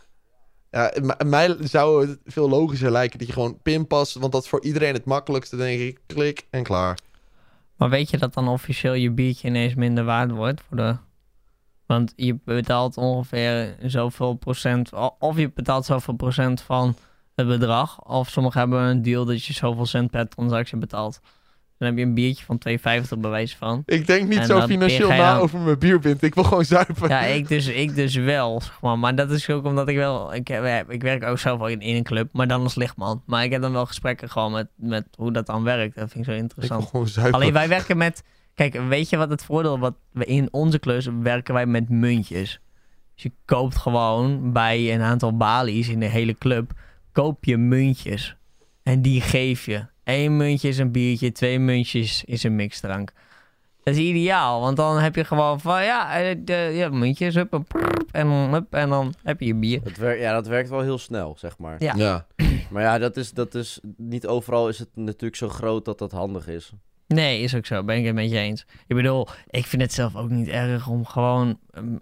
ja mij zou het veel logischer lijken dat je gewoon pinpas. Want dat is voor iedereen het makkelijkste, denk ik. Klik en klaar. Maar weet je dat dan officieel je biertje ineens minder waard wordt? Voor de... Want je betaalt ongeveer zoveel procent, of je betaalt zoveel procent van het bedrag, of sommigen hebben een deal dat je zoveel cent per transactie betaalt. Dan heb je een biertje van 2,50 bij wijze van. Ik denk niet En zo financieel na over mijn bierbint. Ik wil gewoon zuipen. Ja, ik dus, ik dus wel, zeg maar. Maar dat is ook omdat ik wel... Ik, heb- ik werk ook zelf wel in, in een club, maar dan als lichtman. Maar ik heb dan wel gesprekken gewoon met, met hoe dat dan werkt. Dat vind ik zo ik interessant. gewoon zuipen. Alleen wij werken met... Kijk, weet je wat het voordeel... Wat we in onze klus werken wij met muntjes. Dus je koopt gewoon bij een aantal balies in de hele club... koop je muntjes. En die geef je. Eén muntje is een biertje, twee muntjes is een mixdrank. Dat is ideaal, want dan heb je gewoon van... Ja, eh, de, ja muntjes, hup, en, en, en dan heb je je bier. Dat wer- ja, dat werkt wel heel snel, zeg maar. Ja. Ja. Maar ja, dat is, dat is, niet overal is het natuurlijk zo groot dat dat handig is. Nee, is ook zo. Ben ik het met je eens. Ik bedoel, ik vind het zelf ook niet erg om gewoon... ehm,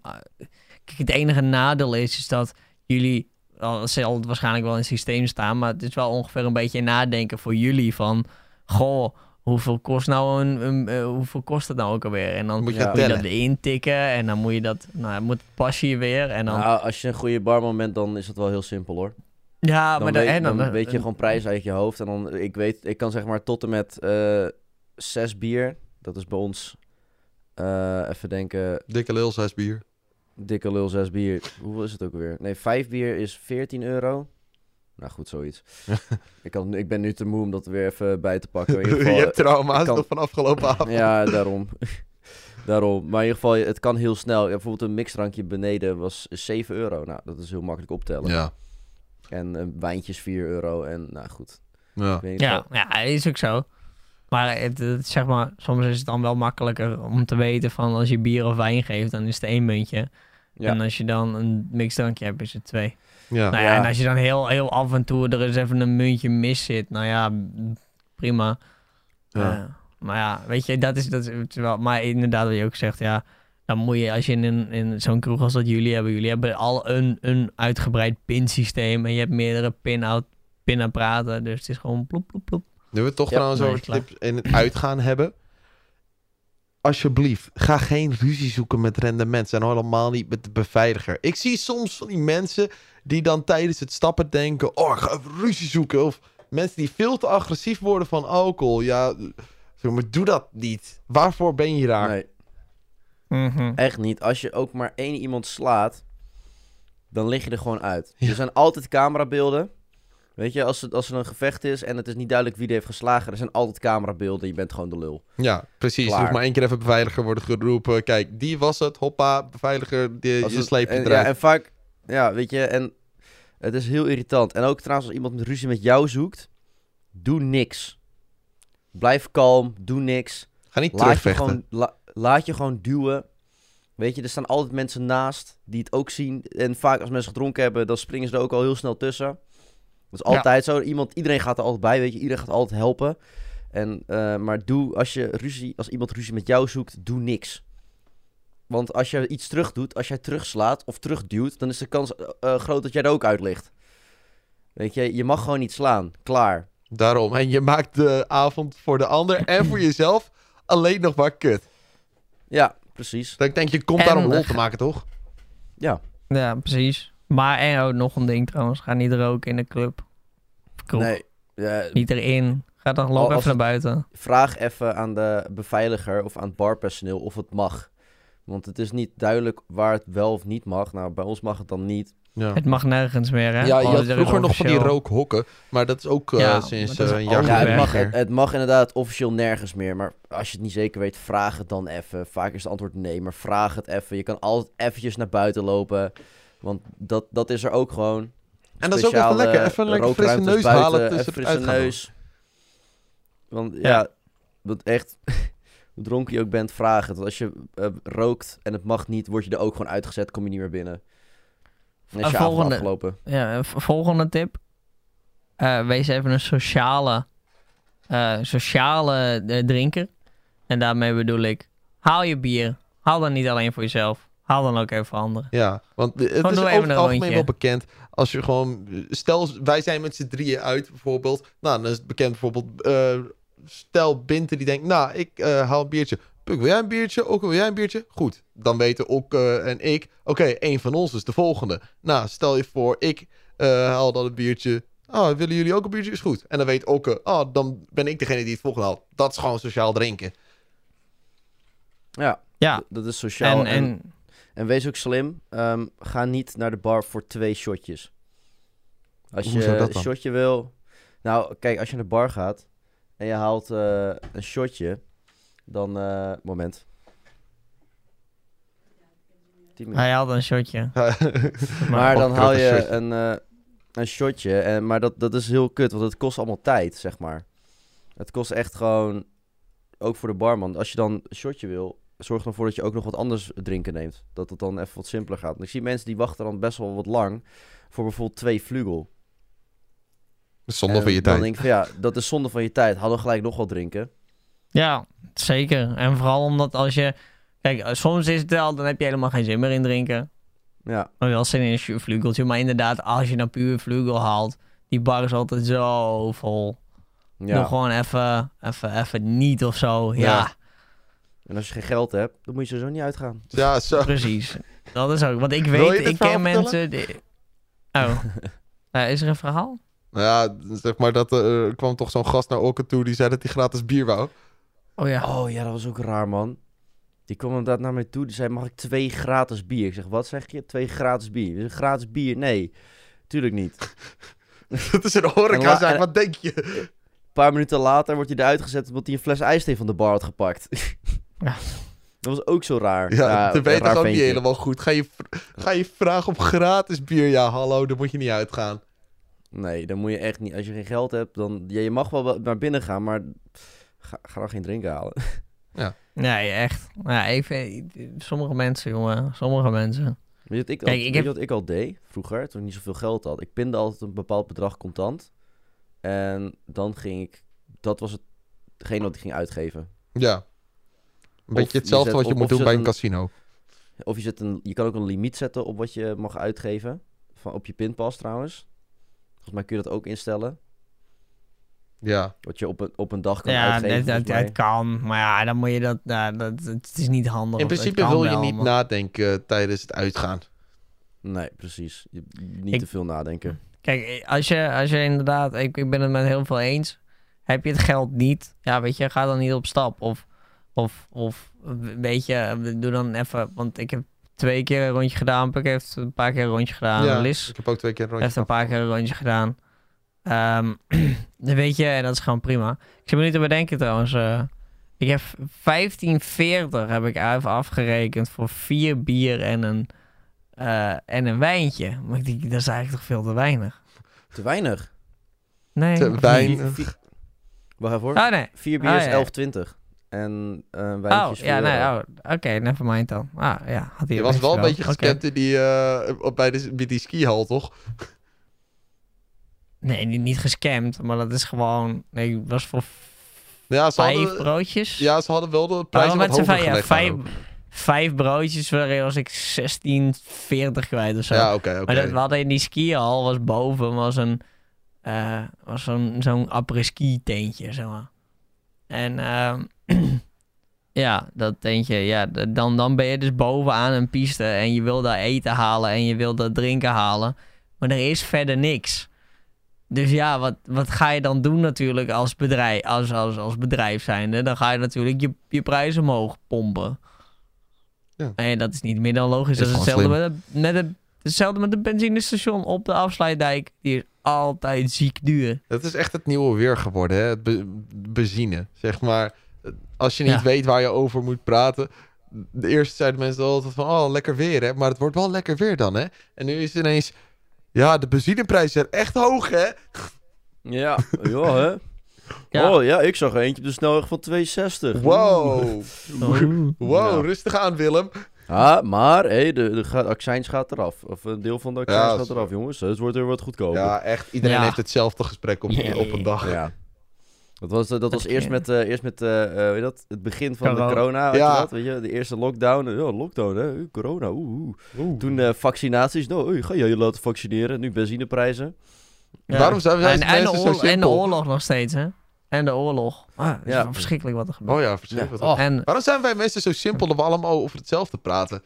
kijk, het enige nadeel is, is dat jullie... Al zal het waarschijnlijk wel in het systeem staan, maar het is wel ongeveer een beetje nadenken voor jullie van... Goh, hoeveel kost nou een... een eh, hoeveel kost het nou ook alweer? En dan Moet je Ja. gaan moet je dat intikken en dan moet je dat... Nou, dan moet het pasje weer en dan... Nou, als je een goede barman bent, dan is het wel heel simpel hoor. ja, Dan, maar weet, dan, en dan, dan, weet je gewoon prijs uit je hoofd. En dan, ik weet, ik kan zeg maar tot en met eh zes bier. Dat is bij ons, eh, even denken, Dikke lul, zes bier. Dikke lul zes bier. Hoeveel is het ook weer? Nee, vijf bier is 14 euro. Nou goed, zoiets. ik, kan, ik ben nu te moe om dat weer even bij te pakken. In ieder je geval, hebt trauma's kan- nog van afgelopen avond. Ja, daarom. daarom. Maar in ieder geval, het kan heel snel. Ja, bijvoorbeeld een mixdrankje beneden was 7 euro. Nou, dat is heel makkelijk optellen. Ja. En eh, wijntjes 4 euro. En nou goed. ja. Ja, ja, is ook zo. Maar, het, het- zeg maar soms is het dan wel makkelijker om te weten van als je bier of wijn geeft, dan is het één muntje. Ja. En als je dan een mixdrankje hebt, is het twee. Ja. Nou ja, Ja. en als je dan heel, heel af en toe er eens even een muntje mis zit, nou ja, prima. Ja. Eh, maar ja, weet je, dat is, dat is wel. Maar inderdaad, wat je ook zegt, ja, dan moet je, als je in, een- in zo'n kroeg als dat jullie hebben, jullie hebben al een, een uitgebreid pinsysteem en je hebt meerdere pin-out, pinapparaten, dus het is gewoon plop, plop, plop. Nu we het toch Ja, trouwens nee, over in het uitgaan hebben. Alsjeblieft, ga geen ruzie zoeken met rendement. En helemaal niet met de beveiliger. Ik zie soms van die mensen die dan tijdens het stappen denken... Oh, ik ga even ruzie zoeken. Of mensen die veel te agressief worden van alcohol. Ja, zeg maar doe dat niet. Waarvoor ben je daar? Nee, Mhm. echt niet. Als je ook maar één iemand slaat, dan lig je er gewoon uit. Ja. Er zijn altijd camerabeelden. Weet je, als, het, als er een gevecht is en het is niet duidelijk wie er heeft geslagen, er zijn altijd camerabeelden. Je bent gewoon de lul. Ja, precies. Er Klaar. hoeft maar één keer even beveiliger worden geroepen. Kijk, die was het. Hoppa, beveiliger. Die, Als je het- sleept je en, eruit. ja, en vaak, ja, weet je, en het is heel irritant. En ook trouwens, als iemand met ruzie met jou zoekt, doe niks. Blijf kalm, doe niks. Ga niet Laat je, terugvechten. gewoon, la- laat je gewoon duwen. Weet je, er staan altijd mensen naast die het ook zien. En vaak als mensen gedronken hebben, dan springen ze er ook al heel snel tussen. Dat is Ja. altijd zo. Iemand, iedereen gaat er altijd bij, weet je. Iedereen gaat altijd helpen. En, eh, maar doe, als je ruzie, als iemand ruzie met jou zoekt, doe niks. Want als je iets terug doet, als jij terugslaat of terugduwt, dan is de kans eh, eh, groot dat jij er ook uit ligt. Weet je, je mag gewoon niet slaan. Klaar. Daarom. En je maakt de avond voor de ander en voor jezelf alleen nog maar kut. Ja, precies. Dan denk je, je komt En- daar om lol te maken, toch? Ja. Ja, precies. Maar en oh, nog een ding trouwens. Ga niet roken in de club. Kroeg. Nee. ja, Niet erin. Ga dan loop als even naar buiten. vraag even aan de beveiliger of aan het barpersoneel of het mag. Want het is niet duidelijk waar het wel of niet mag. Nou, bij ons mag het dan niet. Ja. Het mag nergens meer, hè? Ja, je Oh, had er is vroeger nog van die rookhokken. Maar dat is ook eh, Ja, sinds eh, een jaar ook Ja, het werk. mag, geleden. het, het mag inderdaad officieel nergens meer. Maar als je het niet zeker weet, vraag het dan even. Vaak is het antwoord nee, maar vraag het even. Je kan altijd eventjes naar buiten lopen. Want dat, dat is er ook gewoon. En dat is ook even lekker. Even een lekker frisse neus buiten, halen even tussen frisse neus. Want ja, Ja. dat echt... hoe dronken je ook bent, vraag het. Want als je eh, rookt en het mag niet, word je er ook gewoon uitgezet. Kom je niet meer binnen. En is je avond volgende- afgelopen. Ja, volgende tip. Eh, wees even een sociale, eh, sociale drinker. En daarmee bedoel ik, haal je bier. Haal dan niet alleen voor jezelf. Haal dan ook even anderen. Ja, want het Gewoon is over even het een algemeen rondje. wel bekend. Als je gewoon... Stel, wij zijn met z'n drieën uit bijvoorbeeld. Nou, dan is het bekend bijvoorbeeld... eh, stel Binte die denkt... Nou, ik eh, haal een biertje. Puk, wil jij een biertje? Ook wil jij een biertje? Goed. Dan weten ook eh, en ik... Oké, één van ons is de volgende. Nou, stel je voor, ik eh, haal dan een biertje... Oh, willen jullie ook een biertje? Is goed. En dan weet Okke... Oh, dan ben ik degene die het volgende haalt. Dat is gewoon sociaal drinken. Ja, Ja, dat is sociaal. en, En, en en wees ook slim. Ehm, ga niet naar de bar voor twee shotjes. Als je Hoezo een dan? shotje wil... Nou, kijk, als je naar de bar gaat en je haalt eh, een shotje, dan... eh, moment. Hij had een shotje. Maar dan Of haal je een, eh, een shotje. En, maar dat, dat is heel kut, want het kost allemaal tijd, zeg maar. Het kost echt gewoon, ook voor de barman. Als je dan een shotje wil, zorg ervoor dat je ook nog wat anders drinken neemt. Dat het dan even wat simpeler gaat. Want ik zie mensen die wachten dan best wel wat lang voor bijvoorbeeld twee vlugel. Zonde En van je Dan tijd. denk ik van ja, dat is zonde van je tijd. Haal dan gelijk nog wat drinken. Ja, zeker. En vooral omdat als je... Kijk, eh, soms is het wel, dan heb je helemaal geen zin meer in drinken. Ja, Maar wel zin in een vlugeltje. Maar inderdaad, als je nou puur vlugel haalt, die bar is altijd zo vol. Doe ja. gewoon even, even, even niet of zo. Ja, Ja. En als je geen geld hebt, dan moet je sowieso niet uitgaan. Ja, zo. precies. Dat is ook. Want ik je weet, ik ken vertellen? mensen. Die... Oh. Is er een verhaal? Nou ja, zeg maar dat eh, er kwam toch zo'n gast naar Okke toe die zei dat hij gratis bier wou. Oh ja. Oh ja, dat was ook raar, man. Die kwam inderdaad naar mij toe. Die zei, mag ik twee gratis bier? Ik zeg, wat zeg je? Twee gratis bier. Dus een gratis bier? Nee, tuurlijk niet. dat is een En horeca en- wat denk je? Een paar minuten later wordt hij eruit gezet omdat hij een fles ijsthee van de bar had gepakt. Ja. Dat was ook zo raar. Ja, dat weet toch ook niet helemaal goed. Ga je, ga je vragen op gratis bier? Ja, hallo, dan moet je niet uitgaan. Nee, dan moet je echt niet. Als je geen geld hebt, dan... Ja, je mag wel naar binnen gaan, maar ga, ga dan geen drinken halen. Nee, echt. Ja, ik vind, sommige mensen, jongen. Sommige mensen. Weet je wat ik, Kijk, al, ik weet heb- je wat ik al deed vroeger, toen ik niet zoveel geld had? Ik pinde altijd een bepaald bedrag contant. En dan ging ik... Dat was hetgene wat ik ging uitgeven. Ja. Een beetje je hetzelfde wat je moet doen bij een casino. Of je, zet een, je kan ook een limiet zetten op wat je mag uitgeven. Van, op je pinpas trouwens. Volgens mij kun je dat ook instellen. Ja. Wat je op een, op een dag kan Ja, uitgeven. het, het, volgens mij. het kan. Maar ja, dan moet je dat... Ja, dat het is niet handig. In Het principe wil je wel, niet maar- nadenken eh, tijdens het uitgaan. Nee, precies. Je- niet Ik- te veel nadenken. Kijk, als je, als je inderdaad... Ik, ik ben het met heel veel eens. Heb je het geld niet... Ja, weet je, ga dan niet op stap. Of, of, of weet je, doe dan even... Want ik heb twee keer een rondje gedaan. Puk heeft een paar keer een rondje gedaan. ja, Liz ik heb ook twee keer een rondje heeft een paar keer een rondje gedaan. Ehm, dan weet je, en dat is gewoon prima. Ik zit me nu te bedenken trouwens. eh, ik heb 15,40 heb ik even afgerekend voor vier bier en een, eh, en een wijntje. Maar ik denk, dat is eigenlijk toch veel te weinig. Te weinig. Nee. Te weinig. niet? Wacht even hoor. Ah, nee. Vier bier Ah, is ja. 11,20. En eh Oh, ja, nee, eh, oh, oké, never mind dan. Ah, ja, had hij Je was wel een beetje Oké. gescamd in die, eh, op- bij, de, bij die skihal, toch? Nee, niet, niet gescamd, maar dat is gewoon... Nee, het was voor Ja, ze vijf hadden, broodjes. ja, ze hadden wel de Maar prijzen wat hoger vijf, ja, vijf, vijf broodjes waarin was ik 16, 40 kwijt of zo. Ja, oké, oké. Maar dat, we hadden in die skihal, was boven, was een... eh, was zo'n zo'n après-ski tentje, zeg maar. En ehm, ja, dat tentje, ja, d- dan, dan ben je dus bovenaan een piste en je wil daar eten halen en je wil daar drinken halen. Maar er is verder niks. Dus ja, wat, wat ga je dan doen natuurlijk als bedrijf, als, als, als bedrijf zijnde? Dan ga je natuurlijk je, je prijzen omhoog pompen. Ja. En dat is niet meer dan logisch. Is Dat is hetzelfde met, de, met de, hetzelfde met de benzinestation op de afsluitdijk. Die is altijd ziek duur. Het is echt het nieuwe weer geworden, hè? Het be- benzine, zeg maar. Als je niet Ja. weet waar je over moet praten... De eerste zeiden mensen altijd van... Oh, lekker weer, hè? Maar het wordt wel lekker weer dan, hè? En nu is het ineens... Ja, de benzineprijzen zijn echt hoog, hè? Ja, ja hè. Ja. Oh ja, ik zag er eentje op de snelweg van 260. Wow. Wow, Ja. rustig aan, Willem. Ah, maar hey, de, de accijns gaat eraf. Of een deel van de accijns Ja, gaat eraf, jongens. Het wordt er wat goedkoper. Ja, echt. Iedereen Ja. heeft hetzelfde gesprek op, Ja. op een dag. Ja. Dat was, dat was eerst met, eh, eerst met eh, eh, weet je dat, het begin van Corona. de corona. Ja. je dat, weet je? De eerste lockdown. Ja, lockdown, hè? Corona, oeh. oeh. Oeh. Toen eh, vaccinaties. Nou, ga je je laten vaccineren. Nu benzineprijzen. Ja. Waarom zijn wij en, en, de mensen zo oorlog, en de oorlog nog steeds, hè? En de oorlog. Ah, is verschrikkelijk wat er gebeurt. Oh ja, verschrikkelijk. Ja. Oh. En, Waarom zijn wij mensen zo simpel dat we allemaal over hetzelfde praten?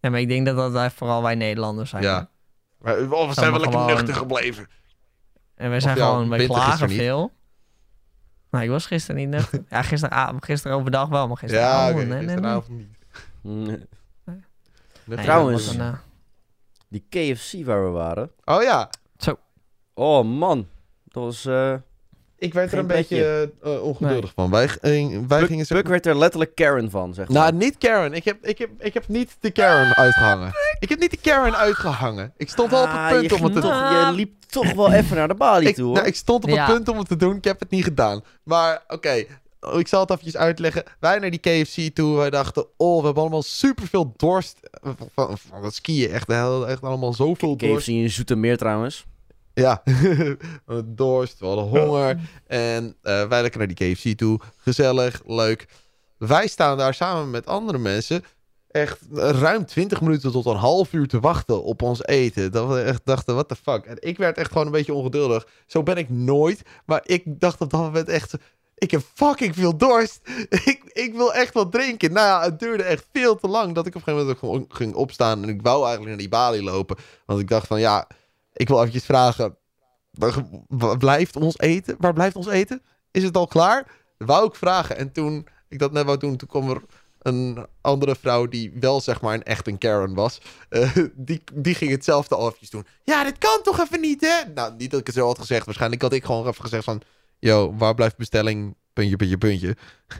ja, maar ik denk dat dat wij- vooral wij Nederlanders zijn. Ja. Maar, we zijn wel lekker gewoon- nuchter gebleven. En wij zijn Of gewoon, wij klagen veel. Nou, ik was gisteren niet nuchter. ja, gisteravond, gisteren overdag wel, maar Ja, gisteravond... oké, nee, nee, nee. gisteravond niet. Nee, Trouwens- Die KFC waar we waren. Oh ja, Oh man. Dat was... eh ik werd er een beetje eh, ongeduldig van. Wij, eh, wij gingen zo... Puck werd er letterlijk Karen van, zeg maar. Nou, niet Karen. Ik heb, ik, heb, ik heb niet de Karen uitgehangen. Ik heb niet de Karen uitgehangen. Ik stond wel op Ah, het punt je om het te doen. toch- Je liep toch wel even naar de balie Ik, toe, hoor. nou, ik stond op Ja. het punt om het te doen. Ik heb het niet gedaan. Maar oké, ik zal het eventjes uitleggen. Wij naar die KFC toe. Wij dachten, oh, we hebben allemaal superveel dorst. Van, van, van het skiën. Echt, echt allemaal zoveel dorst. KFC in Zoetermeer trouwens. Ja, dorst, we hadden honger. En eh, wij lekker naar die KFC toe. Gezellig, leuk. Wij staan daar samen met andere mensen echt ruim 20 minuten tot een half uur te wachten op ons eten. Dat we echt dachten, what the fuck. En ik werd echt gewoon een beetje ongeduldig. Zo ben ik nooit. Maar ik dacht op dat moment echt... Ik heb fucking veel dorst. Ik, ik wil echt wat drinken. Nou ja, het duurde echt veel te lang dat ik op een gegeven moment ook ging opstaan. En ik wou eigenlijk naar die balie lopen. Want ik dacht van ja, ik wil eventjes vragen. Blijft ons eten? Waar blijft ons eten? Is het al klaar? Wou ik vragen. En toen ik dat net wou doen, toen kwam er een andere vrouw die wel zeg maar een echt een Karen was. Eh, die, die ging hetzelfde al eventjes doen. Ja, dit kan toch even niet, hè? Nou, niet dat ik het zo had gezegd. Waarschijnlijk had ik gewoon even gezegd van... Yo, waar blijft bestelling? Puntje, puntje, puntje.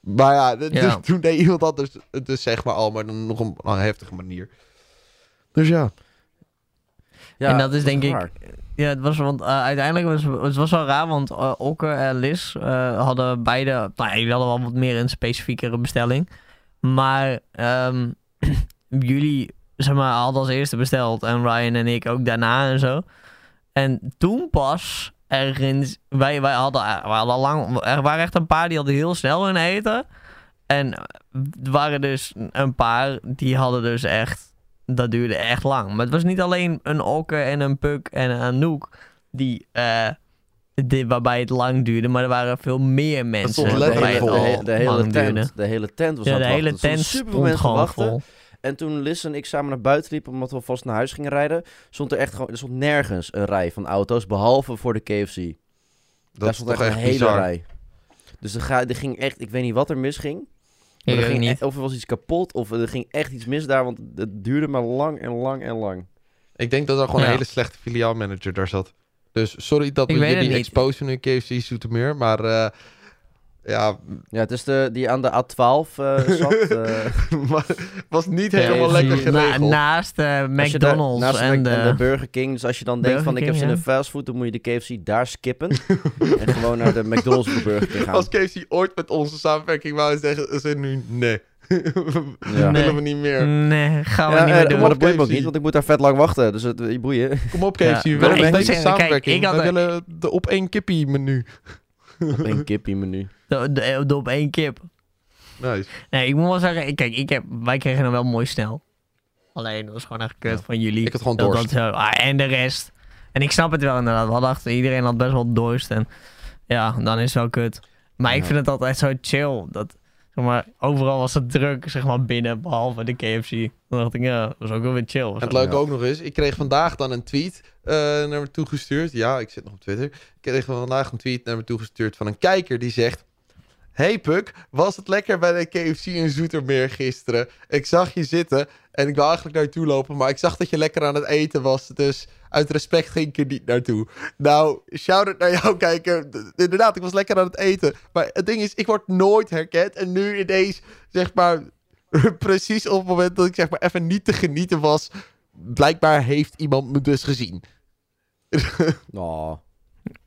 Maar ja, d- Ja. Dus, toen deed iemand anders het dus zeg maar al, maar dan nog op een heftige manier. Dus ja. Ja, En dat is denk ik-. Ja, het was, want eh, uiteindelijk was het was wel raar, want eh Okke en Liz eh, hadden beide, nou ja, hadden wel wat meer een specifiekere bestelling. Maar ehm, jullie, zeg maar, hadden als eerste besteld en Ryan en ik ook daarna en zo. En toen pas ergens, wij, wij hadden, wij hadden al lang, er waren echt een paar die hadden heel snel hun eten. En er waren dus een paar die hadden dus echt dat duurde echt lang. Maar het was niet alleen een Okke en een Puk en een Anouk die, eh, die, waarbij het lang duurde, maar er waren veel meer mensen stond de, letterlijk waarbij het hele, al de, he- de hele lang duurde. tent, de hele tent was Ja, aan de het hele wachten. Er tent stonden super stond gewoon wachten. vol. En toen Liz en ik samen naar buiten liepen, omdat we vast naar huis gingen rijden, stond er echt gewoon, er stond nergens een rij van auto's, behalve voor de KFC. Dat Daar is stond toch echt echt een hele bizar. rij. Dus er, ga, er ging echt, ik weet niet wat er misging. Maar er ging niet. e- of er was iets kapot, of er ging echt iets mis daar, want het duurde maar lang en lang en lang. Ik denk dat er gewoon Ja. een hele slechte filiaalmanager daar zat. Dus sorry dat Ik we jullie exposen nu KFC Zoetermeer. Maar eh, Ja, Ja, het is de, die aan de A12 eh, zat. eh, maar was niet helemaal lekker Na- geregeld. naast daar- McDonald's naast en, Mac- de... en de Burger King. Dus als je dan denkt van ik heb zin in fastfood, dan moet je de KFC daar skippen. en gewoon naar de McDonald's of Burger King gaan. Als KFC ooit met onze samenwerking wou zeggen, ze nu nee. Ja. willen we niet meer. Nee, gaan we Ja, niet eh, meer doen. maar dat boeit me ook niet, want ik moet daar vet lang wachten. Dus het je boeien. Kom op Ja, KFC, we willen kijk, samenwerking. ik had we willen de op één kippie menu. Op een kippie menu. De op één kip. Nice. Nee, ik moet wel zeggen, kijk, ik heb, wij kregen hem wel mooi snel. Alleen, dat was gewoon echt kut Ja. van jullie. Ik had gewoon dorst. dat. Ah, en de rest. En ik snap het wel inderdaad. We hadden achter, iedereen had best wel dorst. En ja, dan is het wel kut. Maar ik vind het altijd zo chill. Dat, zeg maar, overal was het druk, zeg maar, binnen, behalve de KFC. Dan dacht ik, ja, dat was ook wel weer chill. En het leuke Ja. ook nog is, ik kreeg vandaag dan een tweet eh, naar me toegestuurd. Ja, ik zit nog op Twitter. Ik kreeg vandaag een tweet naar me toegestuurd van een kijker die zegt... Hey Puk, was het lekker bij de KFC in Zoetermeer gisteren? Ik zag je zitten en ik wil eigenlijk naar je toe lopen, maar ik zag dat je lekker aan het eten was. Dus uit respect ging ik er niet naartoe. Nou, shout-out naar jou kijker. D- Inderdaad, ik was lekker aan het eten. Maar het ding is, ik word nooit herkend. En nu ineens, zeg maar, precies op het moment dat ik zeg maar even niet te genieten was, blijkbaar heeft iemand me dus gezien. Oh.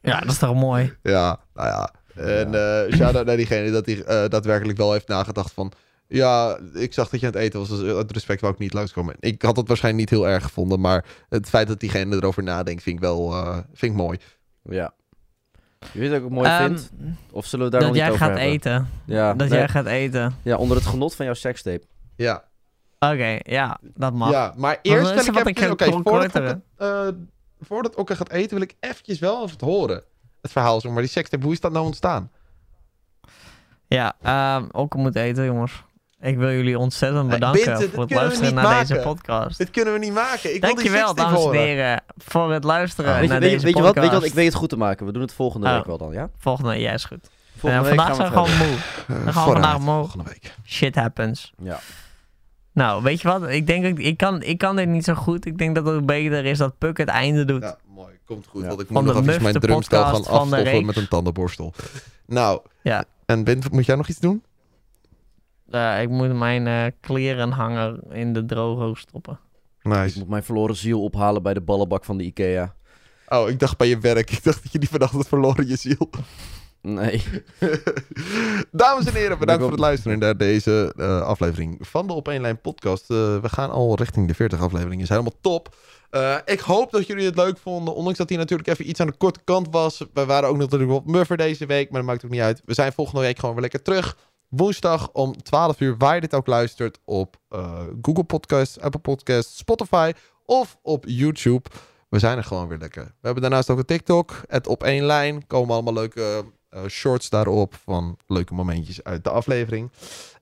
Ja, dat is toch mooi. Ja, nou ja. En eh shout-out naar diegene dat hij eh, daadwerkelijk wel heeft nagedacht van... Ja, ik zag dat je aan het eten was, dus uit respect wou ik niet langskomen. Ik had het waarschijnlijk niet heel erg gevonden, maar het feit dat diegene erover nadenkt vind ik wel eh, vind ik mooi. Ja. Je weet wat ik ook mooi Ehm, vind? Of zullen we daar dat nog niet jij gaat eten. Ja, dat nee, jij gaat eten. ja, onder het genot van jouw sekstape. Ja, Oké, ja, dat mag. ja maar eerst wil ik ik even... Oké, ga voordat, eh, voordat Okke gaat eten wil ik eventjes wel even het horen. Het verhaal, zeg maar, die sekstape, hoe is dat nou ontstaan? Ja, ehm ook moet eten, jongens. Ik wil jullie ontzettend bedanken Binte, voor het luisteren naar maken. deze podcast. Dit kunnen we niet maken. Ik wil die Dankjewel, dames en heren, voor het luisteren Ah. Je, naar weet, deze weet, je wat, podcast. weet je wat? Ik weet het goed te maken. We doen het volgende Oh. week wel dan, ja? Volgende, ja, is goed. Volgende week vandaag gaan zijn we gewoon moe. Eh, Dan gaan we vooruit, vandaag omhoog. volgende week. Shit happens. Ja. Nou, weet je wat? Ik denk, ook- ik kan, ik kan dit niet zo goed. Ik denk dat het beter is dat Puk het einde doet. Ja. Komt goed. Ja. Want ik Van moet nog de even mijn drumstel gaan podcast van de afstoffen met een tandenborstel. Nou, Ja. en Ben, moet jij nog iets doen? Eh, ik moet mijn eh klerenhanger in de drogo stoppen. Ik Nice. moet mijn verloren ziel ophalen bij de ballenbak van de Ikea. Oh, ik dacht bij je werk. Ik dacht dat je die vannacht had verloren je ziel. Nee. Dames en heren, bedankt voor het luisteren naar deze eh, aflevering van de Op 1 Lijn podcast. We gaan al richting de 40 afleveringen. Is helemaal top. Eh, ik hoop dat jullie het leuk vonden. Ondanks dat hij natuurlijk even iets aan de korte kant was. We waren ook natuurlijk wat muffer deze week. Maar dat maakt ook niet uit. We zijn volgende week gewoon weer lekker terug. Woensdag om 12 uur, waar je dit ook luistert. Op eh, Google Podcasts, Apple Podcasts, Spotify of op YouTube. We zijn er gewoon weer lekker. We hebben daarnaast ook een TikTok. Het op één lijn. Komen allemaal leuke eh, shorts daarop. Van leuke momentjes uit de aflevering.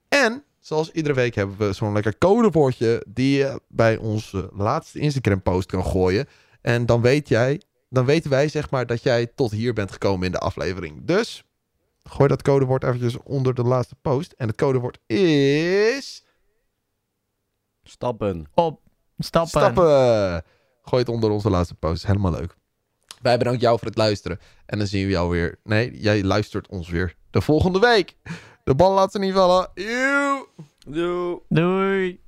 En zoals iedere week hebben we zo'n lekker codewoordje. Die je bij onze laatste Instagram post kan gooien. En dan weet jij. Dan weten wij zeg maar dat jij tot hier bent gekomen in de aflevering. Dus gooi dat codewoord eventjes onder de laatste post. En het codewoord is... Stappen. Op, stappen. Stappen. Gooi het onder onze laatste post. Helemaal leuk. Wij bedanken jou voor het luisteren. En dan zien we jou weer. Nee, jij luistert ons weer de volgende week. De bal laat ze niet vallen. Eeuw. Doei. Doei.